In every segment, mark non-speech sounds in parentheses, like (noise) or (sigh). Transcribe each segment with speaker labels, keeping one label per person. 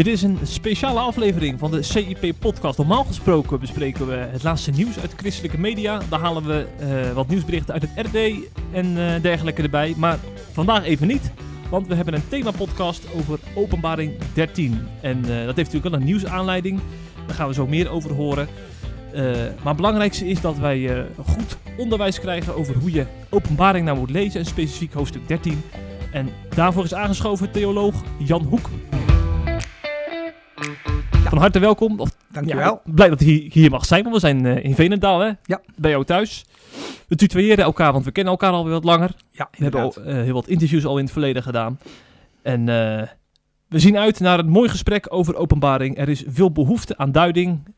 Speaker 1: Dit is een speciale aflevering van de CIP-podcast. Normaal gesproken bespreken we het laatste nieuws uit christelijke media. Daar halen we uh, wat nieuwsberichten uit het RD en uh, dergelijke erbij. Maar vandaag even niet, want we hebben een themapodcast over openbaring 13. En uh, dat heeft natuurlijk wel een nieuwsaanleiding. Daar gaan we zo meer over horen. maar het belangrijkste is dat wij goed onderwijs krijgen over hoe je openbaring nou moet lezen. En specifiek hoofdstuk 13. En daarvoor is aangeschoven theoloog Jan Hoek. Van harte welkom. Of,
Speaker 2: Dankjewel.
Speaker 1: Ja, blij dat hij hier mag zijn, want we zijn uh, in Veenendaal, hè?
Speaker 2: Ja.
Speaker 1: Bij jou thuis. We tutoyeren elkaar, want we kennen elkaar alweer wat langer.
Speaker 2: Ja,
Speaker 1: we hebben al, uh, heel wat interviews al in het verleden gedaan. En uh, we zien uit naar een mooi gesprek over openbaring. Er is veel behoefte aan duiding,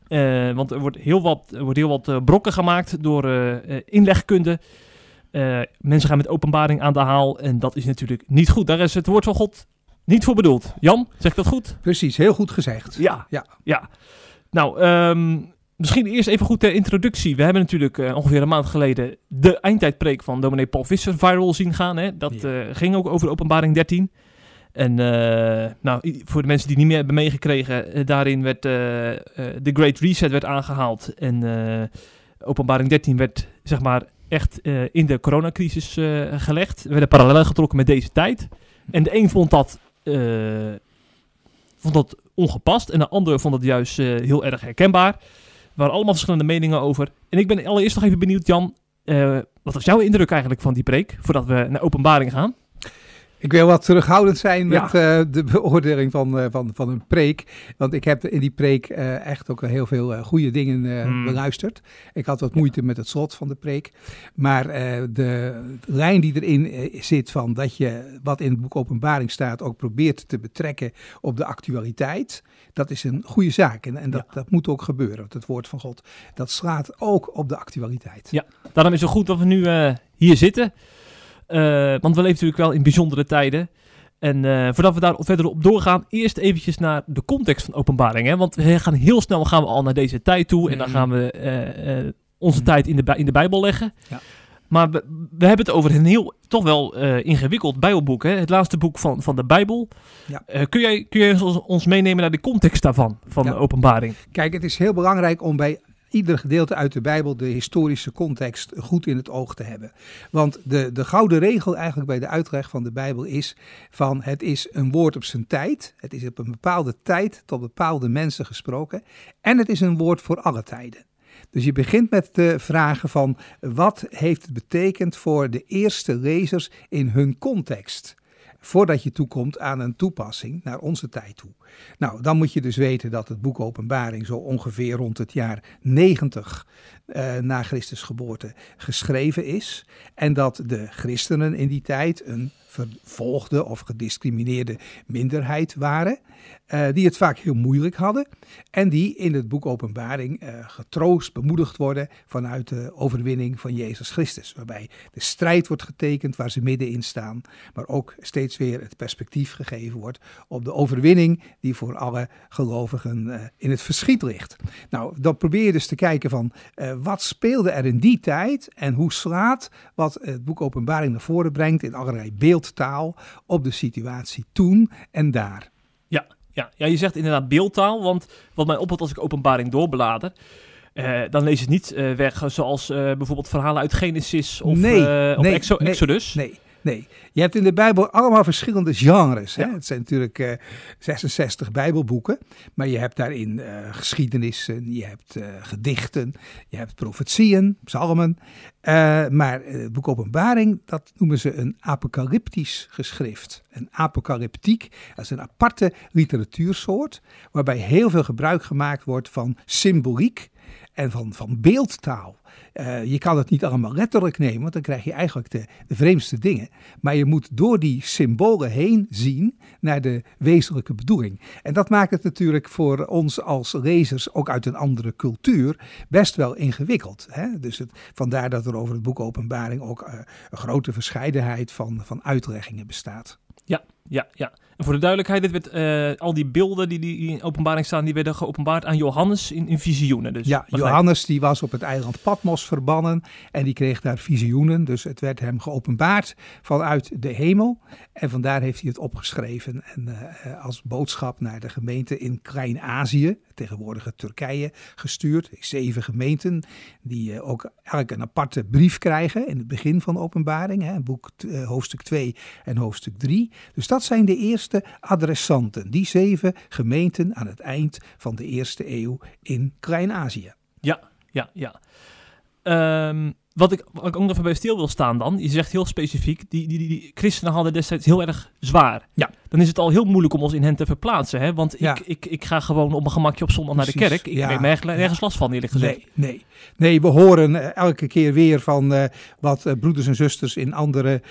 Speaker 1: want er wordt heel wat, er wordt heel wat brokken gemaakt door inlegkunde. mensen gaan met openbaring aan de haal en dat is natuurlijk niet goed. Daar is het woord van God niet voor bedoeld. Jan, zeg dat goed?
Speaker 2: Precies, heel goed gezegd.
Speaker 1: Ja, ja. ja. Nou, um, misschien eerst even goed ter introductie. We hebben natuurlijk uh, ongeveer een maand geleden de eindtijdpreek van dominee Paul Visser viral zien gaan. Hè? Dat ja. uh, ging ook over openbaring 13. En uh, nou, voor de mensen die niet meer hebben meegekregen, daarin werd de Great Reset werd aangehaald. En openbaring 13 werd, zeg maar, echt in de coronacrisis gelegd. We werden parallel getrokken met deze tijd. En de een vond dat uh, vond dat ongepast en de ander vond dat juist uh, heel erg herkenbaar. Er waren allemaal verschillende meningen over. En ik ben allereerst nog even benieuwd, Jan. Uh, wat was jouw indruk eigenlijk van die preek, voordat we naar openbaring gaan?
Speaker 2: Ik wil wat terughoudend zijn met uh, de (laughs) beoordeling van, uh, van, van een preek. Want ik heb in die preek uh, echt ook heel veel goede dingen hmm. beluisterd. Ik had wat moeite met het slot van de preek. Maar de lijn die erin zit van dat je wat in het boek Openbaring staat ook probeert te betrekken op de actualiteit. Dat is een goede zaak en, en dat, ja. dat moet ook gebeuren. Want het woord van God, dat slaat ook op de actualiteit.
Speaker 1: Ja, daarom is het goed dat we nu hier zitten. Uh, want we leven natuurlijk wel in bijzondere tijden. En uh, voordat we daar verder op doorgaan, eerst eventjes naar de context van openbaring. Hè? Want we gaan heel snel gaan we al naar deze tijd toe. En dan gaan we uh, onze mm. tijd in de, in de Bijbel leggen. Ja. Maar we, we, hebben het over een heel, toch wel ingewikkeld Bijbelboek. Hè? Het laatste boek van, van de Bijbel. Ja. kun, jij, kun jij ons, ons meenemen naar de context daarvan, van ja. de openbaring?
Speaker 2: Kijk, het is heel belangrijk om bij ieder gedeelte uit de Bijbel de historische context goed in het oog te hebben. Want de, de gouden regel eigenlijk bij de uitleg van de Bijbel is van het is een woord op zijn tijd. Het is op een bepaalde tijd tot bepaalde mensen gesproken. En het is een woord voor alle tijden. Dus je begint met de vragen van wat heeft het betekend voor de eerste lezers in hun context voordat je toekomt aan een toepassing naar onze tijd toe. Nou, dan moet je dus weten dat het boek Openbaring zo ongeveer rond het jaar 90 uh, na Christus geboorte geschreven is. En dat de christenen in die tijd een vervolgde of gediscrimineerde minderheid waren. Uh, die het vaak heel moeilijk hadden. En die in het boek Openbaring uh, getroost, bemoedigd worden vanuit de overwinning van Jezus Christus. Waarbij de strijd wordt getekend waar ze middenin staan. Maar ook steeds weer het perspectief gegeven wordt op de overwinning die voor alle gelovigen in het verschiet ligt. Nou, dan probeer je dus te kijken van wat speelde er in die tijd en hoe slaat wat het boek Openbaring naar voren brengt in allerlei beeldtaal op de situatie toen en daar.
Speaker 1: Ja, ja, ja, je zegt inderdaad beeldtaal, want wat mij opvalt als ik openbaring doorblader, uh, dan lees het niet uh, weg zoals uh, bijvoorbeeld verhalen uit Genesis of,
Speaker 2: nee,
Speaker 1: of
Speaker 2: nee,
Speaker 1: Exo
Speaker 2: nee,
Speaker 1: Exodus.
Speaker 2: Nee, nee. Je hebt in de Bijbel allemaal verschillende genres. Hè? Ja. Het zijn natuurlijk uh, 66 Bijbelboeken, maar je hebt daarin uh, geschiedenissen, je hebt uh, gedichten, je hebt profetieën, psalmen. Maar het boek Openbaring, dat noemen ze een apocalyptisch geschrift. Een apocalyptiek, dat is een aparte literatuursoort, waarbij heel veel gebruik gemaakt wordt van symboliek en van, van beeldtaal. Uh, je kan het niet allemaal letterlijk nemen, want dan krijg je eigenlijk de, de, vreemdste dingen. Maar je moet door die symbolen heen zien naar de wezenlijke bedoeling. En dat maakt het natuurlijk voor ons als lezers, ook uit een andere cultuur, best wel ingewikkeld. Hè? Dus het, vandaar dat er over het boek Openbaring ook uh, een grote verscheidenheid van, van uitleggingen bestaat.
Speaker 1: Ja, Ja, ja. En voor de duidelijkheid, dit werd, eh, al die beelden die, die in openbaring staan, die werden geopenbaard aan Johannes in, in visioenen. Dus
Speaker 2: ja, Johannes die was op het eiland Patmos verbannen en die kreeg daar visioenen. Dus het werd hem geopenbaard vanuit de hemel. En vandaar heeft hij het opgeschreven en eh, als boodschap naar de gemeente in Klein-Azië, tegenwoordige Turkije, gestuurd. Zeven gemeenten die eh, ook eigenlijk een aparte brief krijgen in het begin van de openbaring. Hè, boek hoofdstuk 2 en hoofdstuk 3. Dus dat zijn de eerste adressanten. Die zeven gemeenten aan het eind van de eerste eeuw in Klein-Azië.
Speaker 1: Ja, ja, ja. Ehm, wat, ik, wat ik ook nog even bij stil wil staan dan, je zegt heel specifiek, die, die, die, die christenen hadden destijds heel erg zwaar.
Speaker 2: Ja.
Speaker 1: Dan is het al heel moeilijk om ons in hen te verplaatsen, hè? want
Speaker 2: Ja.
Speaker 1: ik, ik, ik ga gewoon op mijn gemakje op zondag naar de kerk. Ik
Speaker 2: ja.
Speaker 1: heb nergens, nergens last van, eerlijk gezegd.
Speaker 2: Nee, nee. nee, we horen eh, elke keer weer van eh, wat eh, broeders en zusters in andere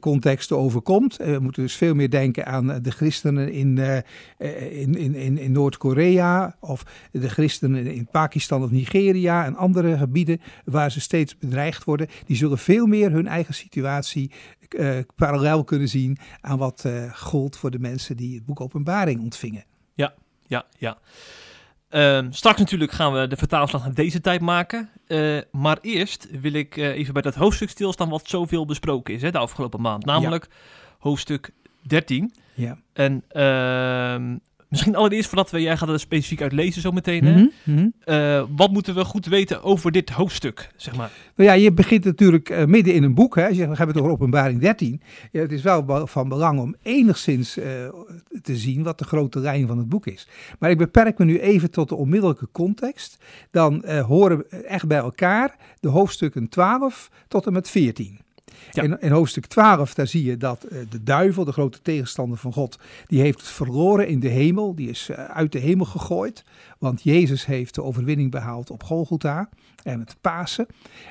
Speaker 2: contexten overkomt. We moeten dus veel meer denken aan de christenen in, in, in, in, in Noord-Korea of de christenen in Pakistan of Nigeria en andere gebieden waar ze steeds bedreigd worden. Die zullen veel meer hun eigen situatie eh, parallel kunnen zien aan wat eh gold voor de mensen die het boek Openbaring ontvingen.
Speaker 1: Ja, ja. Ehm, straks natuurlijk gaan we de vertaalslag naar deze tijd maken. Eh, maar eerst wil ik even bij dat hoofdstuk stilstaan wat zoveel besproken is hè, de afgelopen maand. Namelijk hoofdstuk 13.
Speaker 2: Ja.
Speaker 1: En ehm, misschien allereerst voordat we, jij gaat er specifiek uit lezen zo meteen. Hè?
Speaker 2: Mhm, mhm.
Speaker 1: Eh, wat moeten we goed weten over dit hoofdstuk, zeg maar?
Speaker 2: Nou ja, je begint natuurlijk eh, midden in een boek. Hè. Je zegt, we hebben het over openbaring 13. Ja, het is wel van belang om enigszins eh, te zien wat de grote lijn van het boek is. Maar ik beperk me nu even tot de onmiddellijke context. Dan horen we echt bij elkaar de hoofdstukken 12 tot en met 14. In, hoofdstuk 12, daar zie je dat eh, de duivel, de grote tegenstander van God, die heeft verloren in de hemel. Die is eh, uit de hemel gegooid. Want Jezus heeft de overwinning behaald op Golgotha en het Pasen.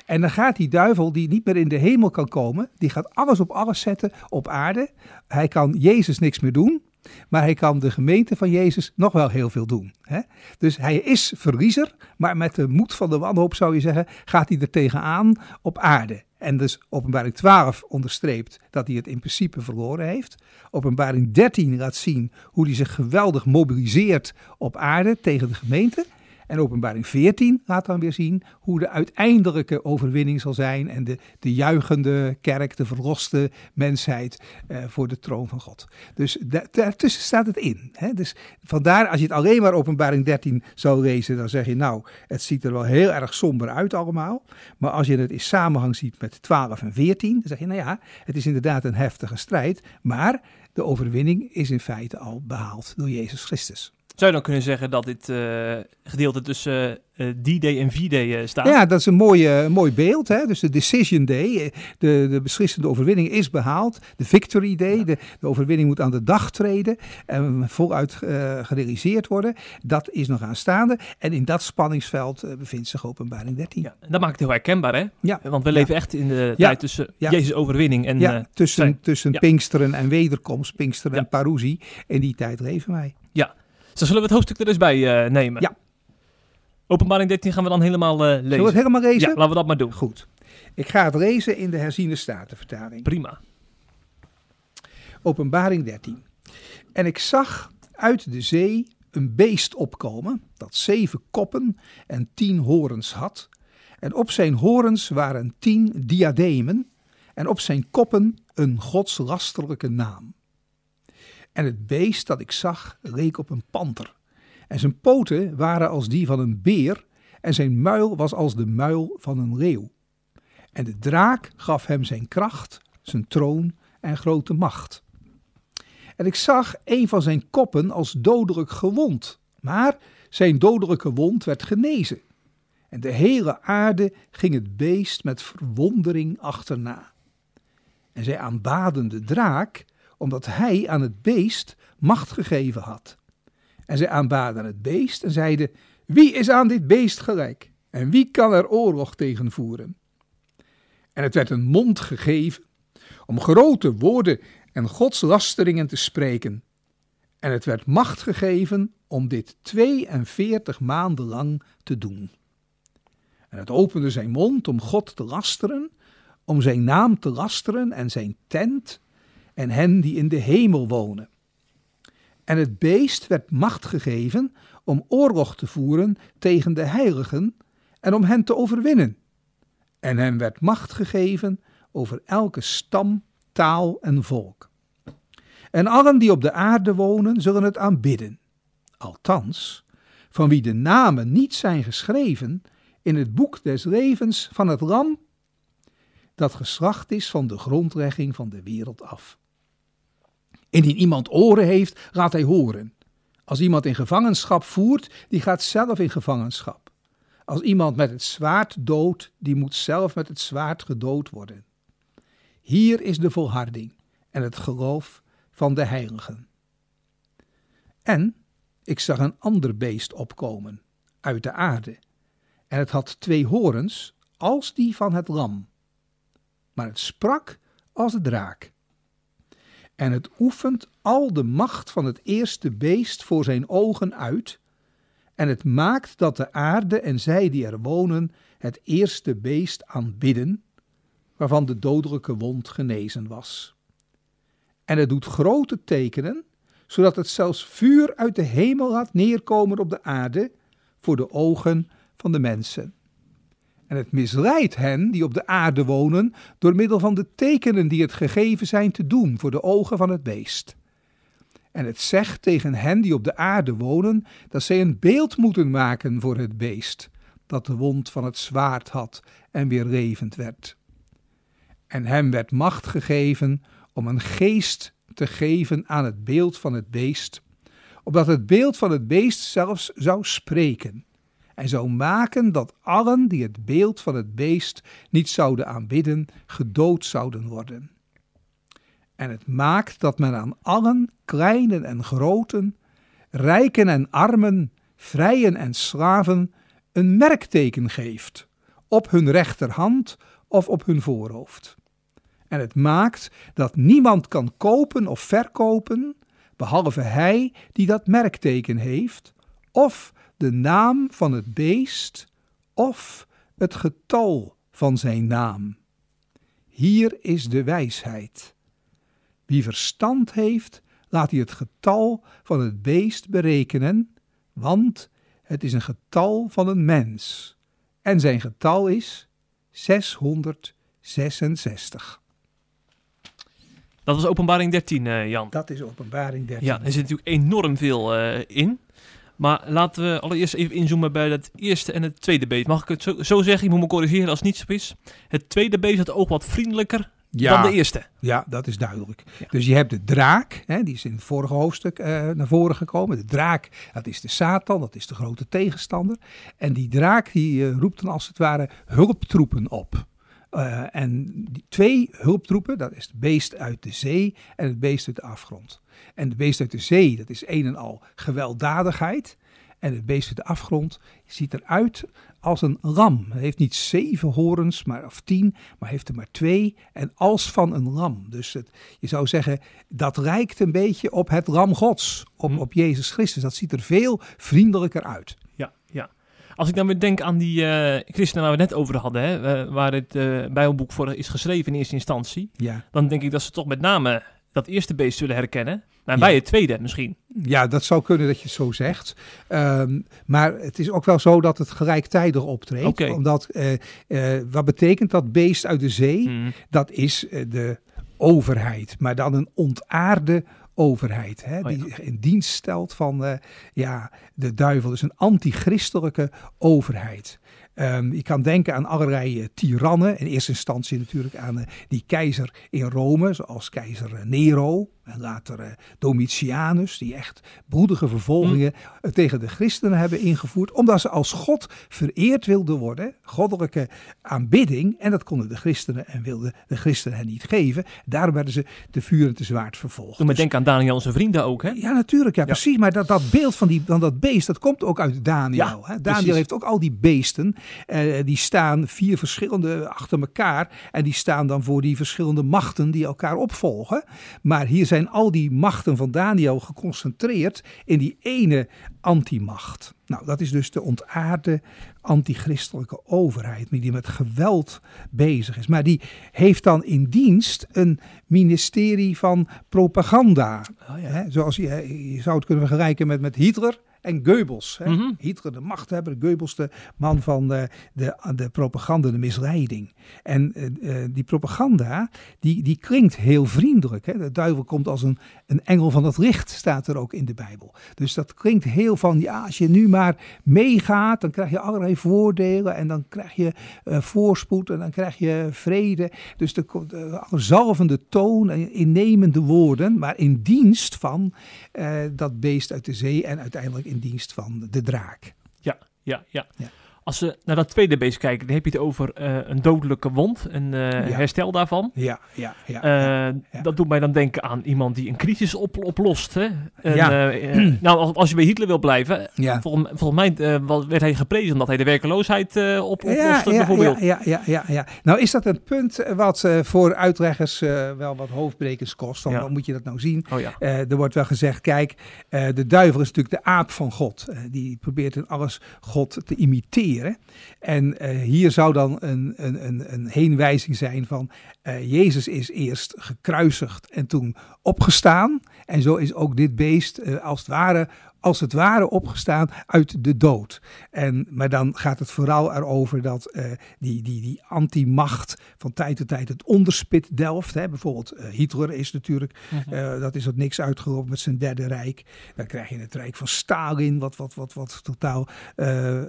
Speaker 2: En dan gaat die duivel, die niet meer in de hemel kan komen, die gaat alles op alles zetten op aarde. Hij kan Jezus niks meer doen. Maar hij kan de gemeente van Jezus nog wel heel veel doen. Hè? Dus hij is verliezer, maar met de moed van de wanhoop zou je zeggen, gaat hij er tegenaan op aarde. En dus openbaring 12 onderstreept dat hij het in principe verloren heeft. Openbaring 13 laat zien hoe hij zich geweldig mobiliseert op aarde tegen de gemeente. En openbaring 14 laat dan weer zien hoe de uiteindelijke overwinning zal zijn. En de, de juichende kerk, de verloste mensheid eh, voor de troon van God. Dus da- daartussen staat het in. Hè? Dus vandaar, als je het alleen maar openbaring 13 zou lezen, dan zeg je nou, het ziet er wel heel erg somber uit allemaal. Maar als je het in samenhang ziet met 12 en 14, dan zeg je nou ja, het is inderdaad een heftige strijd. Maar de overwinning is in feite al behaald door Jezus Christus.
Speaker 1: Zou je dan kunnen zeggen dat dit eh, gedeelte tussen eh, D-Day en V-Day eh, staat?
Speaker 2: Ja, dat is een mooi, eh, mooi beeld. Hè? Dus de Decision Day, eh, de, de beslissende overwinning is behaald. De Victory Day, de, de overwinning moet aan de dag treden en voluit eh, gerealiseerd worden. Dat is nog aanstaande. En in dat spanningsveld eh, bevindt zich openbaring 13.
Speaker 1: Ja, dat maakt het heel herkenbaar, hè?
Speaker 2: Ja.
Speaker 1: Want we
Speaker 2: Ja.
Speaker 1: leven echt in de
Speaker 2: Ja.
Speaker 1: tijd tussen
Speaker 2: Ja.
Speaker 1: Jezus' overwinning en...
Speaker 2: Ja,
Speaker 1: eh,
Speaker 2: tussen,
Speaker 1: zijn-
Speaker 2: tussen
Speaker 1: ja.
Speaker 2: Pinksteren en wederkomst, Pinksteren
Speaker 1: Ja.
Speaker 2: en Parousie. In die tijd leven wij.
Speaker 1: Zo zullen we het hoofdstuk er dus bij eh, nemen.
Speaker 2: Ja.
Speaker 1: Openbaring 13 gaan we dan helemaal eh, lezen.
Speaker 2: Zullen we het helemaal lezen?
Speaker 1: Ja, laten we dat maar doen.
Speaker 2: Goed. Ik ga het lezen in de herziene statenvertaling.
Speaker 1: Prima.
Speaker 2: Openbaring 13. En ik zag uit de zee een beest opkomen dat zeven koppen en tien horens had. En op zijn horens waren tien diademen en op zijn koppen een godslasterlijke naam. En het beest dat ik zag leek op een panter. En zijn poten waren als die van een beer en zijn muil was als de muil van een leeuw. En de draak gaf hem zijn kracht, zijn troon en grote macht. En ik zag een van zijn koppen als dodelijk gewond, maar zijn dodelijke wond werd genezen. En de hele aarde ging het beest met verwondering achterna. En zij aanbaden de draak, omdat hij aan het beest macht gegeven had. En zij aanbaden het beest en zeiden, wie is aan dit beest gelijk? En wie kan er oorlog tegen voeren? En het werd een mond gegeven om grote woorden en godslasteringen te spreken. En het werd macht gegeven om dit 42 maanden lang te doen. En het opende zijn mond om God te lasteren, om zijn naam te lasteren en zijn tent en hen die in de hemel wonen. En het beest werd macht gegeven om oorlog te voeren tegen de heiligen en om hen te overwinnen. En hem werd macht gegeven over elke stam, taal en volk. En allen die op de aarde wonen zullen het aanbidden. Althans, van wie de namen niet zijn geschreven in het boek des levens van het lam, dat geslacht is van de grondlegging van de wereld af. Indien iemand oren heeft, laat hij horen. Als iemand in gevangenschap voert, die gaat zelf in gevangenschap. Als iemand met het zwaard doodt, die moet zelf met het zwaard gedood worden. Hier is de volharding en het geloof van de heiligen. En ik zag een ander beest opkomen uit de aarde. En het had twee horens als die van het lam. Maar het sprak als de draak. En het oefent al de macht van het eerste beest voor zijn ogen uit. En het maakt dat de aarde en zij die er wonen het eerste beest aanbidden, waarvan de dodelijke wond genezen was. En het doet grote tekenen, zodat het zelfs vuur uit de hemel laat neerkomen op de aarde voor de ogen van de mensen. En het misleidt hen die op de aarde wonen door middel van de tekenen die het gegeven zijn te doen voor de ogen van het beest. En het zegt tegen hen die op de aarde wonen dat zij een beeld moeten maken voor het beest, dat de wond van het zwaard had en weer levend werd. En hem werd macht gegeven om een geest te geven aan het beeld van het beest, opdat het beeld van het beest zelfs zou spreken en zou maken dat allen die het beeld van het beest niet zouden aanbidden, gedood zouden worden. En het maakt dat men aan allen, kleinen en groten, rijken en armen, vrijen en slaven, een merkteken geeft, op hun rechterhand of op hun voorhoofd. En het maakt dat niemand kan kopen of verkopen, behalve hij die dat merkteken heeft, of de naam van het beest, of het getal van zijn naam. Hier is de wijsheid. Wie verstand heeft, laat hij het getal van het beest berekenen, want het is een getal van een mens. En zijn getal is 666.
Speaker 1: Dat was openbaring 13, uh, Jan.
Speaker 2: Dat is openbaring 13.
Speaker 1: Ja, er zit natuurlijk enorm veel uh, in. Maar laten we allereerst even inzoomen bij het eerste en het tweede beest. Mag ik het zo, zo zeggen? Ik moet me corrigeren als het niet zo is. Het tweede beest had ook wat vriendelijker dan de eerste.
Speaker 2: Ja, dat is duidelijk. Dus je hebt de draak, hè, die is in het vorige hoofdstuk uh, naar voren gekomen. De draak, dat is de Satan, dat is de grote tegenstander. En die draak die uh, roept dan als het ware hulptroepen op. Uh, en die twee hulptroepen, dat is het beest uit de zee en het beest uit de afgrond. En het beest uit de zee, dat is een en al gewelddadigheid. En het beest uit de afgrond ziet eruit als een lam. Het heeft niet zeven horens, maar, of tien, maar heeft er maar twee. En als van een lam. Dus het, je zou zeggen, dat lijkt een beetje op het lam gods. Op, op Jezus Christus. Dat ziet er veel vriendelijker uit.
Speaker 1: Als ik dan weer denk aan die uh, christenen waar we het net over hadden, hè, waar het uh, Bijbelboek voor is geschreven in eerste instantie,
Speaker 2: ja.
Speaker 1: dan denk ik dat ze toch met name dat eerste beest zullen herkennen. Maar wij ja. het tweede misschien.
Speaker 2: Ja, dat zou kunnen dat je het zo zegt. Um, maar het is ook wel zo dat het gelijktijdig optreedt.
Speaker 1: Okay.
Speaker 2: Omdat, wat betekent dat beest uit de zee?
Speaker 1: Mm.
Speaker 2: Dat is de overheid, maar dan een ontaarde overheid. Hè,
Speaker 1: Oh, ja.
Speaker 2: Die zich in dienst stelt van uh, ja, de duivel. Dus een antichristelijke overheid. Um, je kan denken aan allerlei uh, tirannen. In eerste instantie natuurlijk aan uh, die keizer in Rome, zoals keizer Nero. Later Domitianus, die echt bloedige vervolgingen mm. tegen de christenen hebben ingevoerd. Omdat ze als God vereerd wilden worden. Goddelijke aanbidding. En dat konden de christenen en wilden de christenen hen niet geven. Daarom werden ze te vuur en te zwaard vervolgd.
Speaker 1: Doe maar dus, denken aan Daniel en zijn vrienden ook, hè?
Speaker 2: Ja, natuurlijk. Ja, ja. precies. Maar dat, dat beeld van, die, van dat beest, dat komt ook uit Daniel.
Speaker 1: Ja,
Speaker 2: hè? Daniel precies. heeft ook al die beesten Eh, die staan vier verschillende achter elkaar. En die staan dan voor die verschillende machten die elkaar opvolgen. Maar hier zijn al die machten van Daniel geconcentreerd in die ene antimacht. Nou, dat is dus de ontaarde antichristelijke overheid, die met geweld bezig is. Maar die heeft dan in dienst een ministerie van propaganda. Oh ja. zoals je, je zou het kunnen vergelijken met, met Hitler en Goebbels. Hè? Mhm. Hitler de machthebber, Goebbels de man van de, de, de propaganda, de misleiding. En uh, die propaganda, die, die klinkt heel vriendelijk. Hè? De duivel komt als een, een engel van het licht, staat er ook in de Bijbel. Dus dat klinkt heel van, ja, als je nu maar meegaat, dan krijg je allerlei voordelen en dan krijg je uh, voorspoed en dan krijg je vrede. Dus de, de zalvende toon en innemende woorden, maar in dienst van uh, dat beest uit de zee en uiteindelijk in dienst van de draak.
Speaker 1: Ja, ja, ja. ja. Als we naar dat tweede beest kijken, dan heb je het over uh, een dodelijke wond en uh, herstel daarvan.
Speaker 2: Ja, ja, ja,
Speaker 1: uh, ja, Dat doet mij dan denken aan iemand die een crisis op, oplost. Hè? En, ja. (clears throat) nou, als, als, je bij Hitler wil blijven, ja. volgens, volgens mij werd hij geprezen omdat hij de werkeloosheid op, oploste ja, bijvoorbeeld.
Speaker 2: Ja, ja, ja, ja, Nou is dat een punt wat voor uitleggers wel wat hoofdbrekens kost. Van, Hoe moet je dat nou zien? Oh, ja. er wordt wel gezegd, kijk, de duivel is natuurlijk de aap van God. die probeert in alles God te imiteren. En uh, hier zou dan een, een, een, een heenwijzing zijn van uh, Jezus is eerst gekruisigd en toen opgestaan. En zo is ook dit beest uh, als het ware als het ware opgestaan uit de dood. En, maar dan gaat het vooral erover dat uh, die, die, die anti-macht van tijd tot tijd het onderspit delft. Hè. Bijvoorbeeld uh, Hitler is natuurlijk, uh, dat is wat niks uitgeroepen met zijn derde rijk. Dan krijg je het rijk van Stalin, wat, wat, wat, wat totaal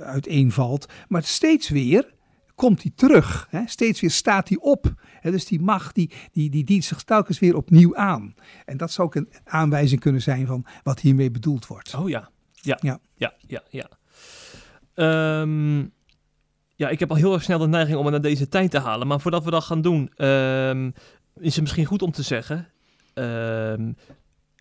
Speaker 2: uiteenvalt. Maar steeds weer komt hij terug. Hè? Steeds weer staat hij op. Hè? Dus die macht die, die, die dient zich telkens weer opnieuw aan. En dat zou ook een aanwijzing kunnen zijn van wat hiermee bedoeld wordt.
Speaker 1: Oh ja, ja, ja, ja, ja. ja. Um, ja, ik heb al heel erg snel de neiging om het naar deze tijd te halen. Maar voordat we dat gaan doen, um, is het misschien goed om te zeggen. Um,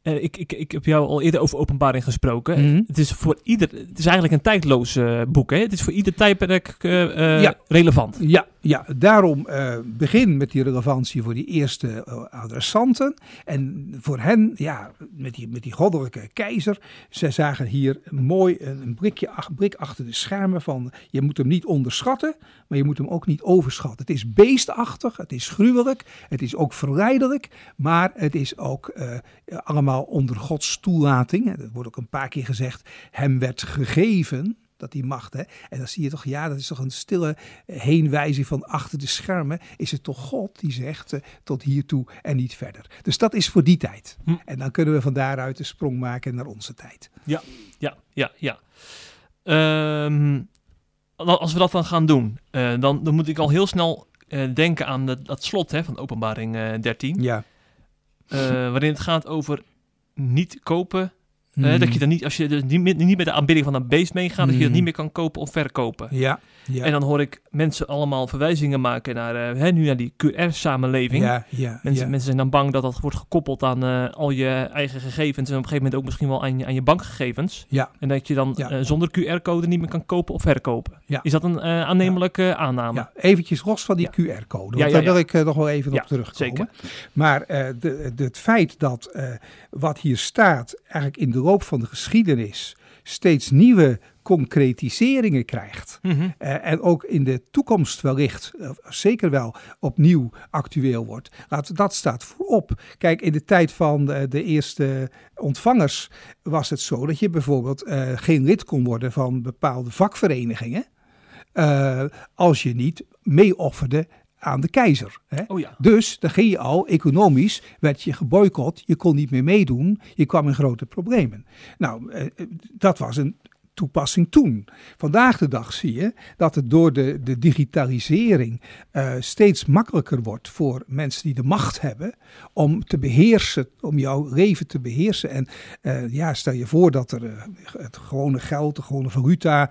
Speaker 1: uh, ik, ik, ik heb jou al eerder over openbaring gesproken. Mm -hmm. Het is voor ieder. Het is eigenlijk een tijdloos uh, boek. Hè? Het is voor ieder tijdperk uh, ja. relevant.
Speaker 2: Ja, ja, daarom begin met die relevantie voor die eerste adressanten. En voor hen, ja, met die, met die goddelijke keizer. Ze zagen hier mooi een blikje, blik achter de schermen van... je moet hem niet onderschatten, maar je moet hem ook niet overschatten. Het is beestachtig, het is gruwelijk, het is ook verleidelijk... maar het is ook uh, allemaal onder Gods toelating. Dat wordt ook een paar keer gezegd. Hem werd gegeven dat die macht. Hè? En dan zie je toch, ja, dat is toch een stille heenwijzing van achter de schermen. Is het toch God die zegt uh, tot hiertoe en niet verder. Dus dat is voor die tijd. Hm. En dan kunnen we van daaruit de sprong maken naar onze tijd.
Speaker 1: Ja, ja, ja, ja. Um, als we dat dan gaan doen, uh, dan, dan moet ik al heel snel uh, denken aan dat, dat slot hè, van openbaring 13.
Speaker 2: Ja.
Speaker 1: waarin het gaat over niet kopen Mm. dat je dan niet, als je dus niet, niet met de aanbidding van een beest meegaat, dat je dat mm. niet meer kan kopen of verkopen.
Speaker 2: Ja, ja.
Speaker 1: En dan hoor ik mensen allemaal verwijzingen maken naar, uh, hè, nu naar die QR-samenleving.
Speaker 2: Ja, ja,
Speaker 1: mensen, mensen zijn dan bang dat dat wordt gekoppeld aan uh, al je eigen gegevens en op een gegeven moment ook misschien wel aan je, aan je bankgegevens.
Speaker 2: Ja.
Speaker 1: En dat je dan uh, zonder QR-code niet meer kan kopen of verkopen. Ja. Is dat een aannemelijke aanname?
Speaker 2: Ja, eventjes los van die QR-code, want daar wil ik nog wel even op terugkomen.
Speaker 1: Zeker.
Speaker 2: Maar de, de, het feit dat wat hier staat eigenlijk in de loop van de geschiedenis steeds nieuwe concretiseringen krijgt. Mm -hmm. uh, en ook in de toekomst wellicht, uh, zeker wel, opnieuw actueel wordt. Laat, dat staat voorop. Kijk, in de tijd van de, de eerste ontvangers was het zo dat je bijvoorbeeld geen lid kon worden van bepaalde vakverenigingen. als je niet meeofferde aan de keizer. Hè?
Speaker 1: Oh ja.
Speaker 2: Dus dan ging je al, economisch werd je geboycott, je kon niet meer meedoen, je kwam in grote problemen. Nou, eh, dat was een toepassing toen. Vandaag de dag zie je dat het door de, de digitalisering uh, steeds makkelijker wordt voor mensen die de macht hebben om te beheersen, om jouw leven te beheersen. En uh, ja, stel je voor dat er uh, het gewone geld, de gewone valuta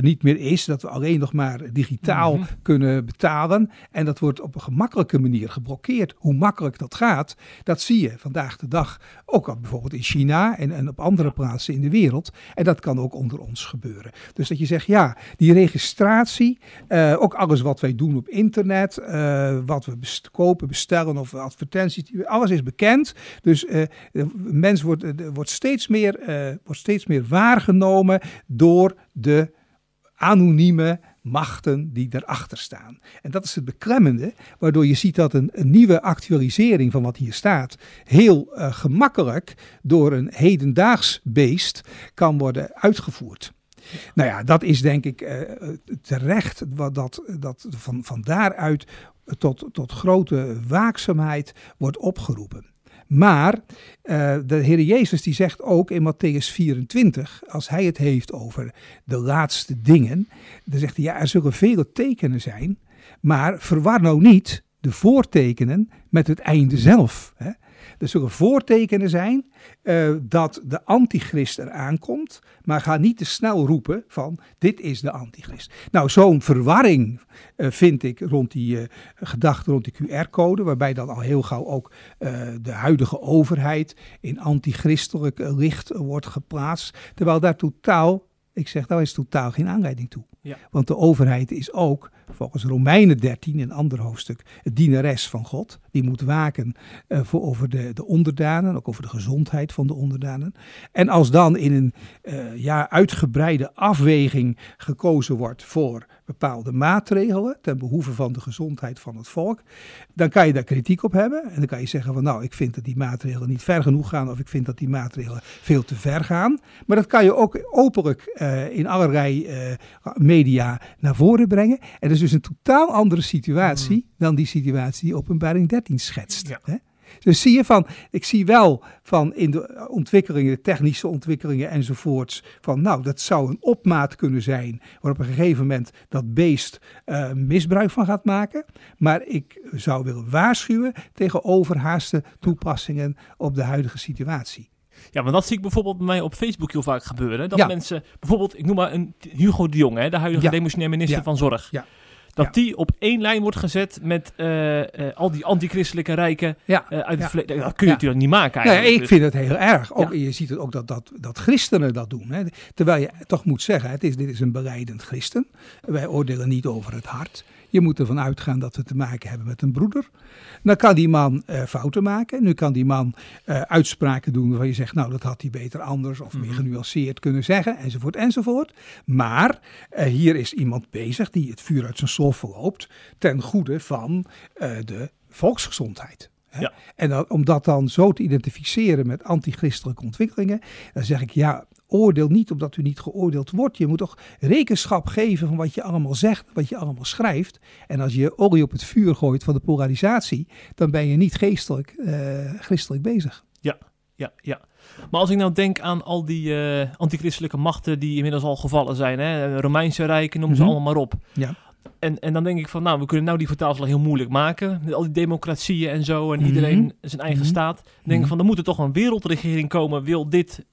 Speaker 2: niet meer is, dat we alleen nog maar digitaal mm-hmm. kunnen betalen. En dat wordt op een gemakkelijke manier geblokkeerd. Hoe makkelijk dat gaat, dat zie je vandaag de dag ook al bijvoorbeeld in China en, en op andere plaatsen in de wereld. En dat kan ook onder onder ons gebeuren. Dus dat je zegt, ja, die registratie, uh, ook alles wat wij doen op internet, uh, wat we kopen, bestellen of advertenties, alles is bekend. Dus uh, de mens wordt, wordt, steeds meer, wordt steeds meer waargenomen door de anonieme machten die erachter staan. En dat is het beklemmende, waardoor je ziet dat een, een nieuwe actualisering van wat hier staat heel uh, gemakkelijk door een hedendaags beest kan worden uitgevoerd. Nou ja, dat is denk ik uh, terecht wat dat, dat van, van daaruit tot, tot grote waakzaamheid wordt opgeroepen. Maar uh, de Heer Jezus die zegt ook in Matthäus 24, als hij het heeft over de laatste dingen, dan zegt hij ja, er zullen vele tekenen zijn, maar verwar nou niet de voortekenen met het einde zelf. Hè. Er zullen voortekenen zijn uh, dat de antichrist eraan komt, maar ga niet te snel roepen van dit is de antichrist. Nou, zo'n verwarring uh, vind ik rond die uh, gedachte rond die QR-code, waarbij dan al heel gauw ook de huidige overheid in antichristelijk licht wordt geplaatst, terwijl daar totaal, ik zeg daar is totaal geen aanleiding toe. Ja. Want de overheid is ook, volgens Romeinen 13, een ander hoofdstuk, het dienares van God. Die moet waken uh, voor over de, de onderdanen, ook over de gezondheid van de onderdanen. En als dan in een uh, ja, uitgebreide afweging gekozen wordt voor bepaalde maatregelen ten behoeve van de gezondheid van het volk, dan kan je daar kritiek op hebben. En dan kan je zeggen van nou, ik vind dat die maatregelen niet ver genoeg gaan of ik vind dat die maatregelen veel te ver gaan. Maar dat kan je ook openlijk uh, in allerlei media naar voren brengen. En is dus een totaal andere situatie hmm. dan die situatie die openbaring 13 schetst. Ja. Hè? Dus zie je van, ik zie wel van in de ontwikkelingen, de technische ontwikkelingen enzovoorts, van nou, dat zou een opmaat kunnen zijn, waar op een gegeven moment dat beest uh, misbruik van gaat maken. Maar ik zou willen waarschuwen tegen overhaaste toepassingen op de huidige situatie.
Speaker 1: Ja, maar dat zie ik bijvoorbeeld bij mij op Facebook heel vaak gebeuren. Dat mensen, bijvoorbeeld, ik noem maar een Hugo de Jong, hè, de huidige ja. demissionair minister van Zorg. Ja. Dat die op één lijn wordt gezet met uh, uh, al die antichristelijke rijken ja. uh, uit het verleden. Dat kun je natuurlijk niet maken
Speaker 2: eigenlijk. Nee, ik vind het heel erg. Ook, Je ziet het ook dat, dat, dat christenen dat doen. Hè. Terwijl je toch moet zeggen, het is, dit is een beleidend christen. Wij oordelen niet over het hart. Je moet ervan uitgaan dat we te maken hebben met een broeder. Dan kan die man uh, fouten maken. Nu kan die man uh, uitspraken doen waarvan je zegt, nou dat had hij beter anders of meer mhm. genuanceerd kunnen zeggen, enzovoort, enzovoort. Maar uh, hier is iemand bezig die het vuur uit zijn slof verloopt ten goede van de volksgezondheid. Ja. En dat, om dat dan zo te identificeren met antichristelijke ontwikkelingen, dan zeg ik ja, oordeel niet omdat u niet geoordeeld wordt. Je moet toch rekenschap geven van wat je allemaal zegt, wat je allemaal schrijft. En als je olie op het vuur gooit van de polarisatie, dan ben je niet geestelijk, uh, christelijk bezig.
Speaker 1: Ja, ja, ja. Maar als ik nou denk aan al die uh, antichristelijke machten die inmiddels al gevallen zijn, hè, Romeinse rijken, noem ze mm -hmm. allemaal maar op. Ja. En, en dan denk ik van, nou, we kunnen nou die vertaalslag heel moeilijk maken. Met al die democratieën en zo en iedereen mm -hmm. zijn eigen mm -hmm. staat. Denk ik van, er moet er toch een wereldregering komen, wil dit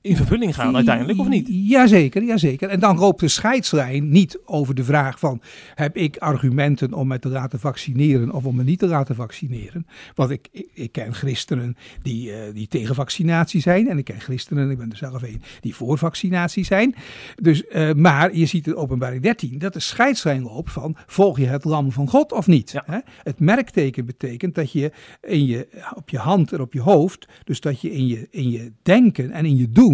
Speaker 1: in vervulling gaan uiteindelijk, of niet?
Speaker 2: Jazeker, jazeker. En dan loopt de scheidslijn niet over de vraag van... heb ik argumenten om me te laten vaccineren of om me niet te laten vaccineren? Want ik, ik, ik ken christenen die, uh, die tegen vaccinatie zijn... en ik ken christenen, ik ben er zelf een, die voor vaccinatie zijn. Dus, uh, maar je ziet in openbaring 13 dat de scheidslijn loopt van... volg je het lam van God of niet? Ja. Hè? Het merkteken betekent dat je, in je op je hand en op je hoofd... dus dat je in je, in je denken en in je doen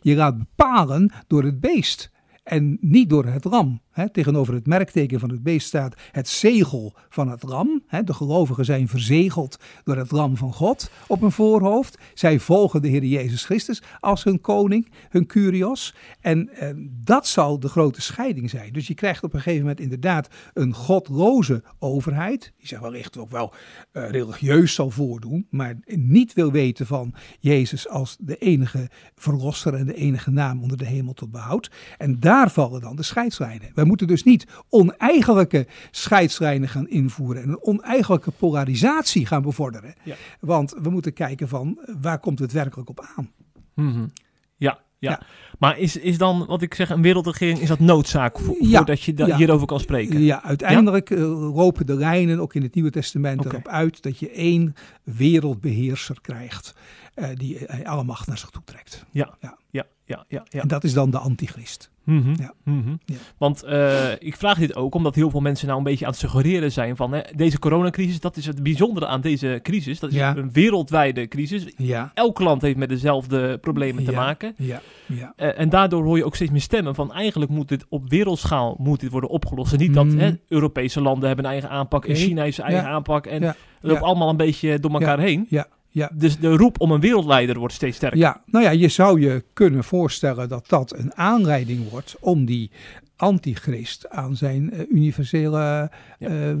Speaker 2: je laat bepalen door het beest en niet door het ram. Tegenover het merkteken van het beest staat het zegel van het. He, de gelovigen zijn verzegeld door het ram van God op hun voorhoofd. Zij volgen de Heer Jezus Christus als hun koning, hun curios. En eh, dat zal de grote scheiding zijn. Dus je krijgt op een gegeven moment inderdaad een godloze overheid. Die zich wellicht ook wel uh, religieus zal voordoen, maar niet wil weten van Jezus als de enige verlosser en de enige naam onder de hemel tot behoud. En daar vallen dan de scheidslijnen. Wij moeten dus niet oneigenlijke scheidslijnen gaan invoeren en een oneigenlijke polarisatie gaan bevorderen. Ja. Want we moeten kijken van waar komt het werkelijk op aan.
Speaker 1: Mm -hmm. Ja, ja. Maar is, is dan, wat ik zeg, een wereldregering, is dat noodzaak vo-
Speaker 2: Ja,
Speaker 1: voordat je da-
Speaker 2: ja.
Speaker 1: hierover kan spreken?
Speaker 2: Ja, uiteindelijk eh, lopen de lijnen ook in het Nieuwe Testament erop uit dat je één wereldbeheerser krijgt eh, die eh, alle macht naar zich toe trekt.
Speaker 1: Ja.
Speaker 2: ja,
Speaker 1: ja, ja. ja.
Speaker 2: En dat is dan de antichrist.
Speaker 1: Mhm,
Speaker 2: Ja.
Speaker 1: mhm.
Speaker 2: Ja.
Speaker 1: Want eh, ik vraag dit ook omdat heel veel mensen nou een beetje aan het suggereren zijn van hè, deze coronacrisis, dat is het bijzondere aan deze crisis. Dat is
Speaker 2: Ja.
Speaker 1: een wereldwijde crisis. Elk land heeft met dezelfde problemen te maken.
Speaker 2: ja, ja.
Speaker 1: Eh, en daardoor hoor je ook steeds meer stemmen van eigenlijk moet dit op wereldschaal moet dit worden opgelost. En niet dat
Speaker 2: Mhm.
Speaker 1: hè, Europese landen hebben een eigen aanpak en. China heeft zijn eigen aanpak. En het loopt allemaal een beetje door elkaar heen.
Speaker 2: Ja, ja.
Speaker 1: Dus de roep om een wereldleider wordt steeds sterker.
Speaker 2: Ja, nou ja, je zou je kunnen voorstellen dat dat een aanleiding wordt om die antichrist aan zijn eh, universele
Speaker 1: Ja.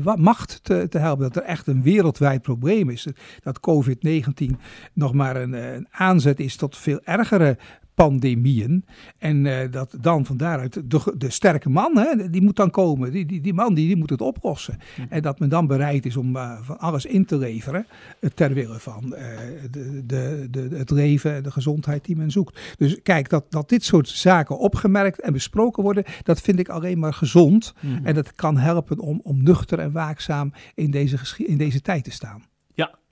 Speaker 2: eh, macht te, te helpen. Dat er echt een wereldwijd probleem is. Dat COVID-19 nog maar een, eh, een aanzet is tot veel ergere pandemieën. En eh, dat dan van daaruit de, de sterke man, hè, die moet dan komen. Die, die, die man die, die moet het oplossen.
Speaker 1: Mhm.
Speaker 2: En dat men dan bereid is om eh, van alles in te leveren. eh, ter wille van de, de, de, het leven en de gezondheid die men zoekt. Dus kijk, dat, dat dit soort zaken opgemerkt en besproken worden, dat vind ik alleen maar gezond.
Speaker 1: Mhm.
Speaker 2: En dat kan helpen om, om nuchter en waakzaam in deze, in deze tijd te staan.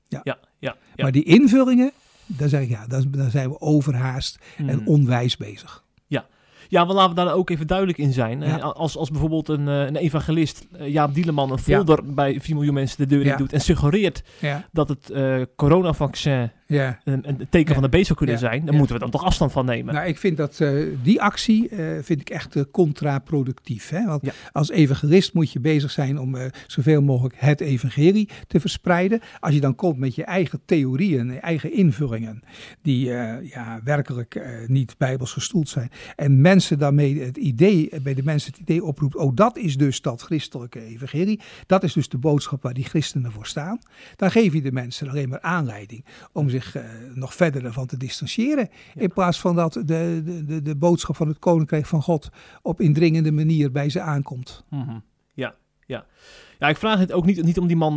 Speaker 1: ja, ja, ja.
Speaker 2: Maar die invullingen, daar zeg ik ja, zijn we overhaast en
Speaker 1: Mhm.
Speaker 2: onwijs bezig.
Speaker 1: Ja, maar laten we daar ook even duidelijk in zijn.
Speaker 2: Ja.
Speaker 1: Eh, Als, als bijvoorbeeld een, eh, een evangelist, eh, Jaap Dieleman, een folder bij 4 miljoen mensen de deur in
Speaker 2: Ja.
Speaker 1: doet en suggereert
Speaker 2: Ja,
Speaker 1: dat het coronavaccin
Speaker 2: ja.
Speaker 1: een, een teken
Speaker 2: Ja.
Speaker 1: van de beest zou kunnen
Speaker 2: Ja.
Speaker 1: zijn, dan moeten we dan toch afstand van nemen.
Speaker 2: Nou, ik vind dat eh, die actie eh, vind ik echt eh, contraproductief. Hè? Want als evangelist moet je bezig zijn om zoveel mogelijk het evangelie te verspreiden. Als je dan komt met je eigen theorieën, je eigen invullingen, die ja, werkelijk niet bijbels gestoeld zijn. En mensen daarmee het idee, bij de mensen het idee oproept, oh dat is dus dat christelijke evangelie. Dat is dus de boodschap waar die christenen voor staan. Dan geef je de mensen alleen maar aanleiding om zich eh, nog verder ervan te distancieren. In plaats van dat de, de, de, de boodschap van het koninkrijk van God op indringende manier bij ze aankomt.
Speaker 1: Mhm. Ja, ja. Ja, ik vraag het ook niet, niet om die man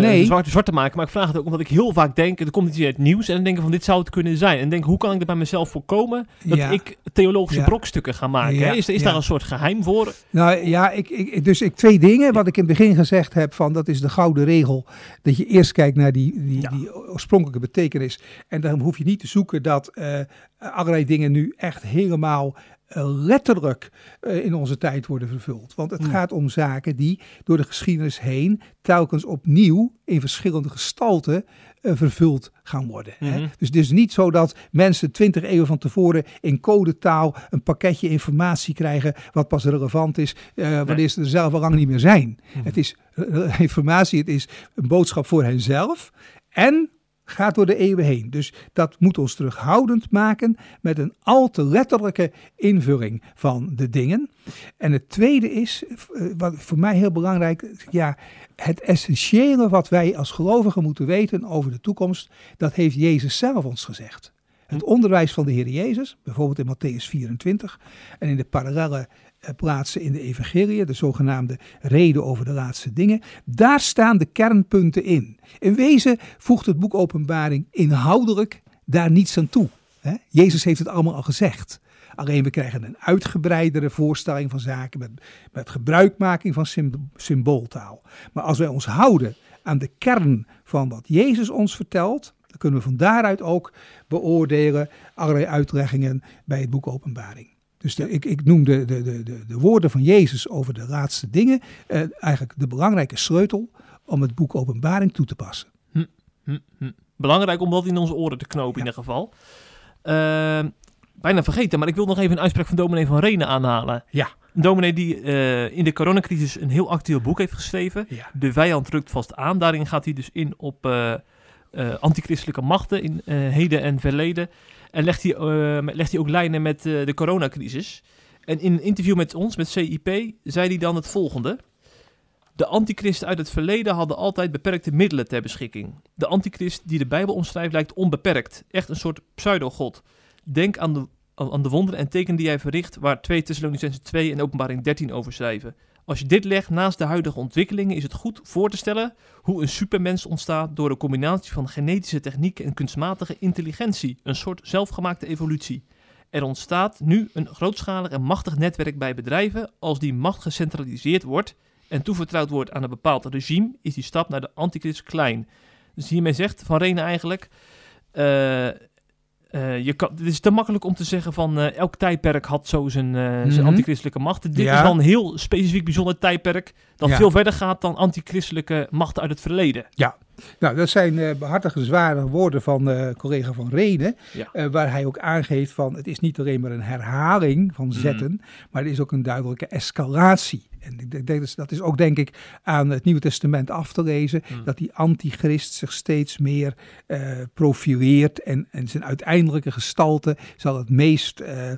Speaker 2: Nee.
Speaker 1: zwart, zwart te maken, maar ik vraag het ook omdat ik heel vaak denk, er komt iets in het nieuws en dan denk ik van dit zou het kunnen zijn. En denk, hoe kan ik dat bij mezelf voorkomen dat
Speaker 2: Ja.
Speaker 1: ik theologische
Speaker 2: Ja.
Speaker 1: brokstukken ga maken? Hè? Is, is daar een soort geheim voor?
Speaker 2: Nou ja, ik, ik, dus ik twee dingen. Wat ik in het begin gezegd heb, van dat is de gouden regel. Dat je eerst kijkt naar die, die, die oorspronkelijke betekenis. En daarom hoef je niet te zoeken dat eh, allerlei dingen nu echt helemaal letterlijk eh, in onze tijd worden vervuld. Want het gaat om zaken die door de geschiedenis heen telkens opnieuw in verschillende gestalten eh, vervuld gaan worden. hè.
Speaker 1: Mhm.
Speaker 2: Dus het is niet zo dat mensen twintig eeuwen van tevoren in codetaal een pakketje informatie krijgen wat pas relevant is eh, wanneer ze er zelf al lang niet meer zijn.
Speaker 1: Mhm.
Speaker 2: Het is (laughs) informatie, het is een boodschap voor henzelf en gaat door de eeuwen heen. Dus dat moet ons terughoudend maken met een al te letterlijke invulling van de dingen. En het tweede is, eh, wat voor mij heel belangrijk, ja, het essentiële wat wij als gelovigen moeten weten over de toekomst, dat heeft Jezus zelf ons gezegd. Het onderwijs van de Heer Jezus, bijvoorbeeld in Matthäus 24 en in de parallelle eh, plaatsen in de evangelie, de zogenaamde reden over de laatste dingen, daar staan de kernpunten in. In wezen voegt het boek Openbaring inhoudelijk daar niets aan toe. Jezus heeft het allemaal al gezegd. Alleen we krijgen een uitgebreidere voorstelling van zaken met, met gebruikmaking van sym- symbooltaal. Maar als wij ons houden aan de kern van wat Jezus ons vertelt, dan kunnen we van daaruit ook beoordelen allerlei uitleggingen bij het boek Openbaring. Dus de, ik, ik noem de, de, de, de, de woorden van Jezus over de laatste dingen eh, eigenlijk de belangrijke sleutel om het boek Openbaring toe te passen.
Speaker 1: Hm, hm. Belangrijk om dat in onze oren te knopen in ieder geval. Ehm, bijna vergeten, maar ik wil nog even een uitspraak van dominee van Renen aanhalen.
Speaker 2: Ja.
Speaker 1: Een dominee die eh, in de coronacrisis een heel actueel boek heeft geschreven.
Speaker 2: Ja.
Speaker 1: De vijand drukt vast aan. Daarin gaat hij dus in op eh, antichristelijke machten in heden en verleden. En legt hij, eh, legt hij ook lijnen met eh, de coronacrisis. En in een interview met ons, met CIP, zei hij dan het volgende. De antichristen uit het verleden hadden altijd beperkte middelen ter beschikking. De antichrist die de Bijbel omschrijft lijkt onbeperkt. Echt een soort pseudo-god. Denk aan de, aan de wonderen en tekenen die hij verricht, waar 2 Thessalonicenzen 2 en Openbaring 13 over schrijven. Als je dit legt naast de huidige ontwikkelingen, is het goed voor te stellen hoe een supermens ontstaat door een combinatie van genetische technieken en kunstmatige intelligentie. Een soort zelfgemaakte evolutie. Er ontstaat nu een grootschalig en machtig netwerk bij bedrijven. Als die macht gecentraliseerd wordt en toevertrouwd wordt aan een bepaald regime, is die stap naar de antichrist klein. Dus hiermee zegt Van Renen eigenlijk... eh, eh, je kan, het is te makkelijk om te zeggen van eh, elk tijdperk had zo zijn, zijn
Speaker 2: Mhm.
Speaker 1: antichristelijke macht. Dit
Speaker 2: Ja.
Speaker 1: is wel een heel specifiek bijzonder tijdperk dat
Speaker 2: Ja.
Speaker 1: veel verder gaat dan antichristelijke machten uit het verleden.
Speaker 2: Nou, dat zijn eh behartigenswaardige woorden van collega Van.
Speaker 1: Ja.
Speaker 2: eh, waar hij ook aangeeft van het is niet alleen maar een herhaling van zetten, maar het is ook een duidelijke escalatie. En ik denk, dat is- dat is ook denk ik aan het Nieuwe Testament af te lezen,
Speaker 1: Mm.
Speaker 2: dat die antichrist zich steeds meer eh, profileert en, en zijn uiteindelijke gestalte zal het meest eh,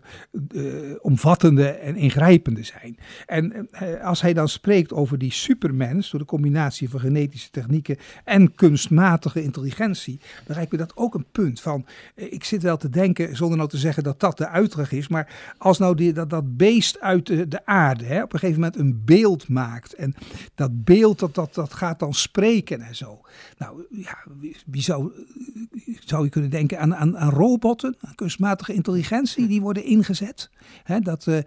Speaker 2: omvattende en ingrijpende zijn. En eh, als hij dan spreekt over die supermens, door de combinatie van genetische technieken en kunstmatige intelligentie, dan lijkt me dat ook een punt van, ik zit wel te denken, zonder nou te zeggen dat dat de uitleg is, maar als nou die, dat, dat beest uit de, de aarde hè, op een gegeven moment een beeld maakt en dat beeld dat, dat, dat gaat dan spreken en zo. Nou ja, wie, zou, zou je kunnen denken aan, aan, aan robotten, aan kunstmatige intelligentie, die worden ingezet. Hè, dat eh,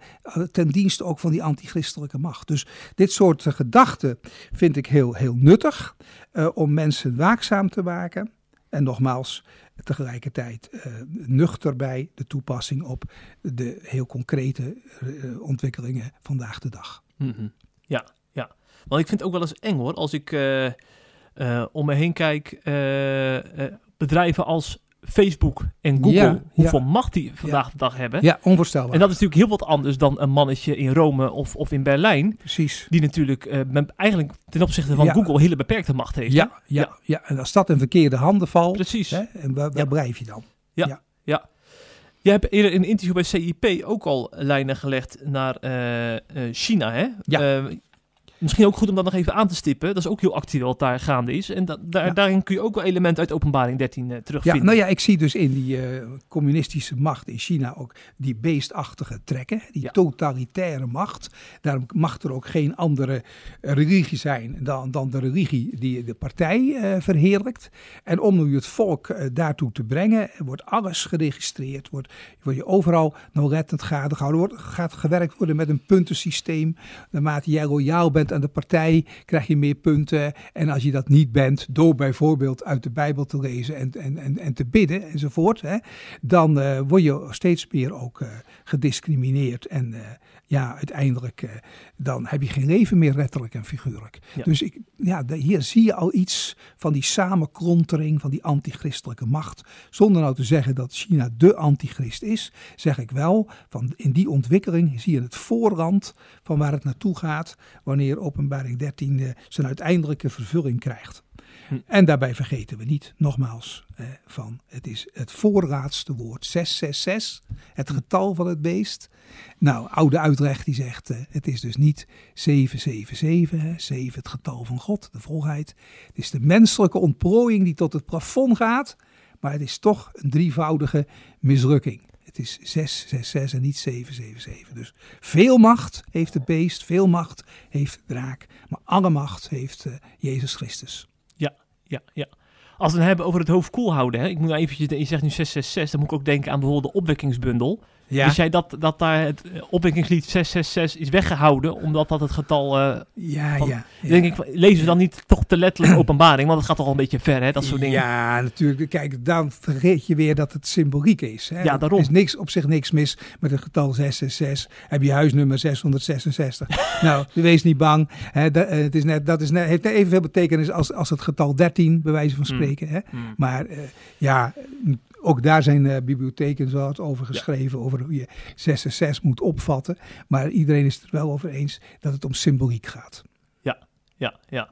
Speaker 2: ten dienste ook van die antichristelijke macht. Dus dit soort eh, gedachten vind ik heel, heel nuttig eh, om mensen waakzaam te maken. En nogmaals, tegelijkertijd nuchter bij de toepassing op de heel concrete ontwikkelingen vandaag de dag.
Speaker 1: Mhm. Ja, ja. Want ik vind het ook wel eens eng hoor, als ik eh, eh, om me heen kijk, eh, bedrijven als Facebook en Google,
Speaker 2: Ja,
Speaker 1: hoeveel macht die vandaag de dag hebben.
Speaker 2: Ja, onvoorstelbaar.
Speaker 1: En dat is natuurlijk heel wat anders dan een mannetje in Rome of, of in Berlijn,
Speaker 2: Precies.
Speaker 1: die natuurlijk eigenlijk ten opzichte van
Speaker 2: Ja.
Speaker 1: Google hele beperkte macht heeft.
Speaker 2: Ja, ja, ja, en als dat in verkeerde handen valt,
Speaker 1: Precies.
Speaker 2: hè, en waar, waar
Speaker 1: Ja.
Speaker 2: blijf je dan?
Speaker 1: Jij hebt eerder in een interview bij CIP ook al lijnen gelegd naar eh, eh, China, hè?
Speaker 2: Ja.
Speaker 1: Eh, misschien ook goed om dat nog even aan te stippen. Dat is ook heel actueel wat daar gaande is. En da- daar,
Speaker 2: Ja.
Speaker 1: daarin kun je ook wel elementen uit openbaring 13 eh,
Speaker 2: Ja,
Speaker 1: terugvinden.
Speaker 2: nou ja, ik zie dus in die eh, communistische macht in China ook die beestachtige trekken, die
Speaker 1: Ja.
Speaker 2: totalitaire macht. Daarom mag er ook geen andere eh, religie zijn dan, dan de religie die de partij verheerlijkt. En om nu het volk daartoe te brengen, wordt alles geregistreerd, wordt, wordt je overal nauwlettend gade gehouden, wordt, gaat gewerkt worden met een puntensysteem. Naarmate jij loyaal bent aan de partij, krijg je meer punten. En als je dat niet bent, door bijvoorbeeld uit de Bijbel te lezen en, en, en, en te bidden enzovoort, hè, dan eh, word je steeds meer ook eh, gediscrimineerd. En eh, ja, uiteindelijk dan heb je geen leven meer, letterlijk en figuurlijk.
Speaker 1: Ja.
Speaker 2: Dus ik, ja, de- hier zie je al iets van die samenklontering van die antichristelijke macht. Zonder nou te zeggen dat China de antichrist is, zeg ik wel, van in die ontwikkeling zie je het voorrand van waar het naartoe gaat wanneer openbaring 13 eh, zijn uiteindelijke vervulling krijgt.
Speaker 1: Hm.
Speaker 2: En daarbij vergeten we niet, nogmaals, eh, van het is het voorlaatste woord, 666, het getal van het beest. Nou, oude Uitrecht die zegt, eh, het is dus niet 777, hè, 7 het getal van God, de volheid. Het is de menselijke ontplooiing die tot het plafond gaat, maar het is toch een drievoudige mislukking. Het is 666 en niet 777. Dus veel macht heeft het beest, veel macht heeft de draak, maar alle macht heeft eh, Jezus Christus.
Speaker 1: Ja, ja. Als we het hebben over het hoofd koel houden, hè? ik moet nou eventjes, je zegt nu 666, dan moet ik ook denken aan bijvoorbeeld de opwekkingsbundel.
Speaker 2: Ja,
Speaker 1: Dus jij dat, dat daar het opwekkingslied 666 is weggehouden, omdat dat het getal, eh,
Speaker 2: ja,
Speaker 1: van-
Speaker 2: ja. ja.
Speaker 1: denk ik, lezen we dan niet toch te letterlijk (clears throat) openbaring, want het gaat toch al een beetje ver, hè, dat soort dingen.
Speaker 2: Ja, natuurlijk. Kijk, dan vergeet je weer dat het symboliek is. Hè?
Speaker 1: Ja, daarom.
Speaker 2: Er is niks, op zich niks mis met het getal 666. Heb je huisnummer 666. (laughs) nou, wees niet bang. Hè? Dat, eh, het is net, dat is net, heeft net evenveel betekenis als, als het getal 13, bij wijze van
Speaker 1: Hmm.
Speaker 2: spreken. Hè?
Speaker 1: Hmm.
Speaker 2: Maar eh, ja, ook daar zijn eh, bibliotheken zo wat over geschreven, over hoe je 666 moet opvatten. Maar iedereen is het er wel over eens dat het om symboliek gaat.
Speaker 1: Ja, ja.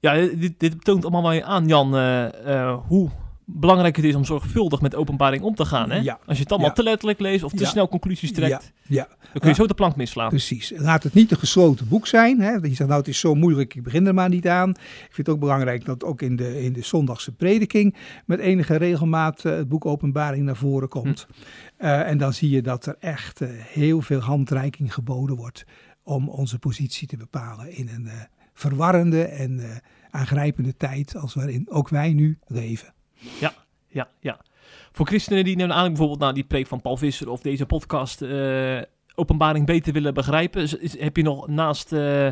Speaker 1: Ja, dit, dit toont allemaal wel aan, Jan, eh, eh, hoe belangrijk het is om zorgvuldig met openbaring om te gaan. Hè?
Speaker 2: Ja.
Speaker 1: Als je het allemaal
Speaker 2: Ja.
Speaker 1: te letterlijk leest of te
Speaker 2: Ja.
Speaker 1: snel conclusies trekt,
Speaker 2: Ja,
Speaker 1: dan kun je
Speaker 2: Ja.
Speaker 1: zo de plank misslaan.
Speaker 2: Precies. Laat het niet een gesloten boek zijn. Hè? Dat je zegt, nou het is zo moeilijk, ik begin er maar niet aan. Ik vind het ook belangrijk dat ook in de, in de zondagse prediking met enige regelmaat eh, het boek Openbaring naar voren komt. Eh, en dan zie je dat er echt eh, heel veel handreiking geboden wordt om onze positie te bepalen in een verwarrende en aangrijpende tijd als waarin ook wij nu leven.
Speaker 1: Ja, ja. Voor christenen die aanleiding bijvoorbeeld naar die preek van Paul Visser of deze podcast eh, openbaring beter willen begrijpen, heb je nog naast eh,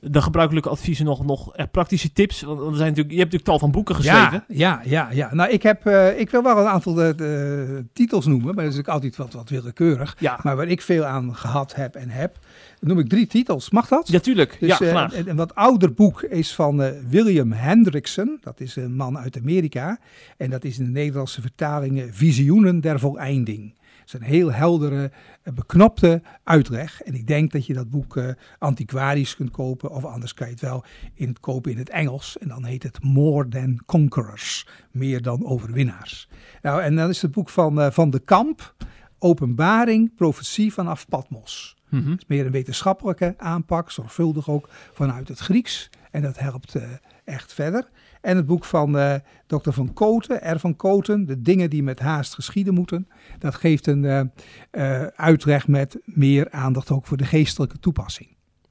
Speaker 1: de gebruikelijke adviezen nog, nog echt praktische tips? Want er zijn natuurlijk, je hebt natuurlijk tal van boeken geschreven.
Speaker 2: Ja, ja, ja, ja. Nou, ik, heb, eh, ik wil wel een aantal eh, de titels noemen, maar dat is ook altijd wat, wat willekeurig.
Speaker 1: Ja,
Speaker 2: Maar waar ik veel aan gehad heb en heb, noem ik drie titels. Mag dat?
Speaker 1: ja tuurlijk.
Speaker 2: Dus,
Speaker 1: ja,
Speaker 2: eh,
Speaker 1: graag.
Speaker 2: een, een wat ouder boek is van eh, William Hendrickson. Dat is een man uit Amerika. En dat is in de Nederlandse vertaling eh, Visioenen der Voleinding. Het is een heel heldere, eh, beknopte uitleg. En ik denk dat je dat boek eh, antiquarisch kunt kopen. Of anders kan je het wel in kopen in het Engels. En dan heet het More Than Conquerors. Meer dan overwinnaars. Nou, en dan is het boek van, eh, van de Kamp. Openbaring, profetie vanaf Patmos. Het is meer een wetenschappelijke aanpak, zorgvuldig ook vanuit het Grieks. En dat helpt echt verder. En het boek van eh Dr. van Koten, R. van Koten, De dingen die met haast geschieden moeten. Dat geeft een eh, uitleg met meer aandacht ook voor de geestelijke toepassing.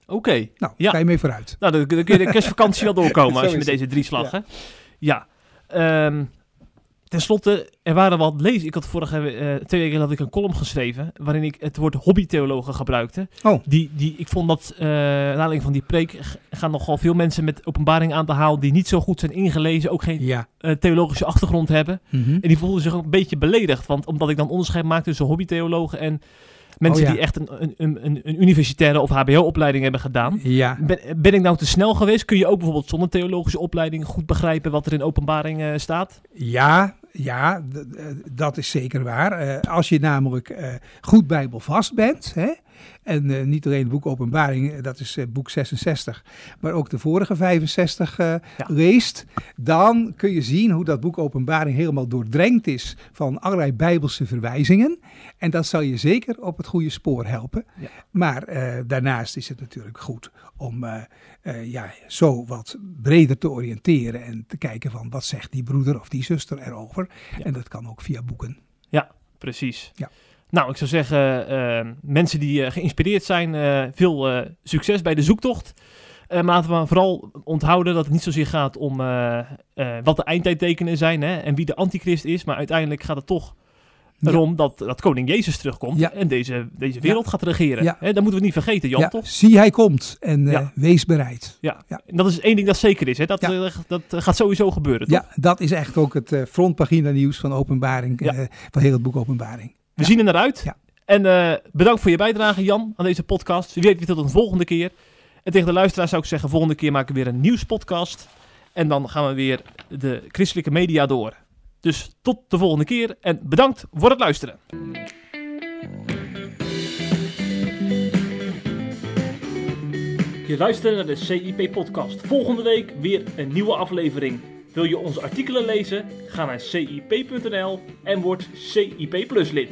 Speaker 1: Oké.
Speaker 2: Nou,
Speaker 1: Ja.
Speaker 2: ga je mee vooruit.
Speaker 1: Nou, dan, kun je de kerstvakantie wel (laughs) doorkomen als je met deze drie slag, hè? Ja. Ehm, ten slotte, er waren wat lezen. Ik had vorige eh, twee weken had ik een column geschreven waarin ik het woord hobbytheologen gebruikte.
Speaker 2: Oh.
Speaker 1: Die, die, ik vond dat, eh naar aanleiding van die preek, gaan nogal veel mensen met openbaring aan te halen die niet zo goed zijn ingelezen, ook geen
Speaker 2: Ja.
Speaker 1: eh, theologische achtergrond hebben.
Speaker 2: Mhm.
Speaker 1: En die voelden zich ook een beetje beledigd, want omdat ik dan onderscheid maak tussen hobbytheologen en mensen
Speaker 2: Oh ja.
Speaker 1: die echt een, een, een, een universitaire of hbo-opleiding hebben gedaan.
Speaker 2: Ja.
Speaker 1: Ben, ben ik nou te snel geweest? Kun je ook bijvoorbeeld zonder theologische opleiding goed begrijpen wat er in openbaring staat?
Speaker 2: Ja, ja, dat is zeker waar. Eh, als je namelijk eh, goed bijbelvast bent, hè, en eh, niet alleen het boek Openbaring, eh, dat is eh, boek 66, maar ook de vorige 65 eh, leest, dan kun je zien hoe dat boek Openbaring helemaal doordrenkt is van allerlei bijbelse verwijzingen. En dat zal je zeker op het goede spoor helpen.
Speaker 1: Ja.
Speaker 2: Maar daarnaast is het natuurlijk goed om ja, zo wat breder te oriënteren en te kijken van wat zegt die broeder of die zuster erover.
Speaker 1: Ja.
Speaker 2: En dat kan ook via boeken.
Speaker 1: Precies.
Speaker 2: Ja.
Speaker 1: Nou, ik zou zeggen, eh, mensen die eh, geïnspireerd zijn, eh, veel succes bij de zoektocht. Maar laten we vooral onthouden dat het niet zozeer gaat om wat de eindtijdtekenen zijn hè, en wie de antichrist is. Maar uiteindelijk gaat het toch
Speaker 2: Ja.
Speaker 1: erom dat, dat koning Jezus terugkomt
Speaker 2: Ja.
Speaker 1: en deze, deze wereld gaat regeren. Hè, dat moeten we niet vergeten, Jan,
Speaker 2: ja,
Speaker 1: toch?
Speaker 2: zie hij komt en wees bereid.
Speaker 1: Ja.
Speaker 2: Ja.
Speaker 1: En dat is één ding dat zeker is. Hè? Dat, dat gaat sowieso gebeuren, toch?
Speaker 2: Ja, dat is echt ook het frontpagina nieuws van Openbaring, van heel het boek Openbaring.
Speaker 1: We
Speaker 2: Ja.
Speaker 1: zien er naar uit.
Speaker 2: Ja.
Speaker 1: En eh, bedankt voor je bijdrage, Jan, aan deze podcast. Wie weet weer tot een volgende keer. En tegen de luisteraars zou ik zeggen, volgende keer maken we weer een nieuwspodcast. En dan gaan we weer de christelijke media door. Dus tot de volgende keer en bedankt voor het luisteren. Je luistert naar de CIP-podcast. Volgende week weer een nieuwe aflevering. Wil je onze artikelen lezen? Ga naar cip.nl en word CIP Plus lid.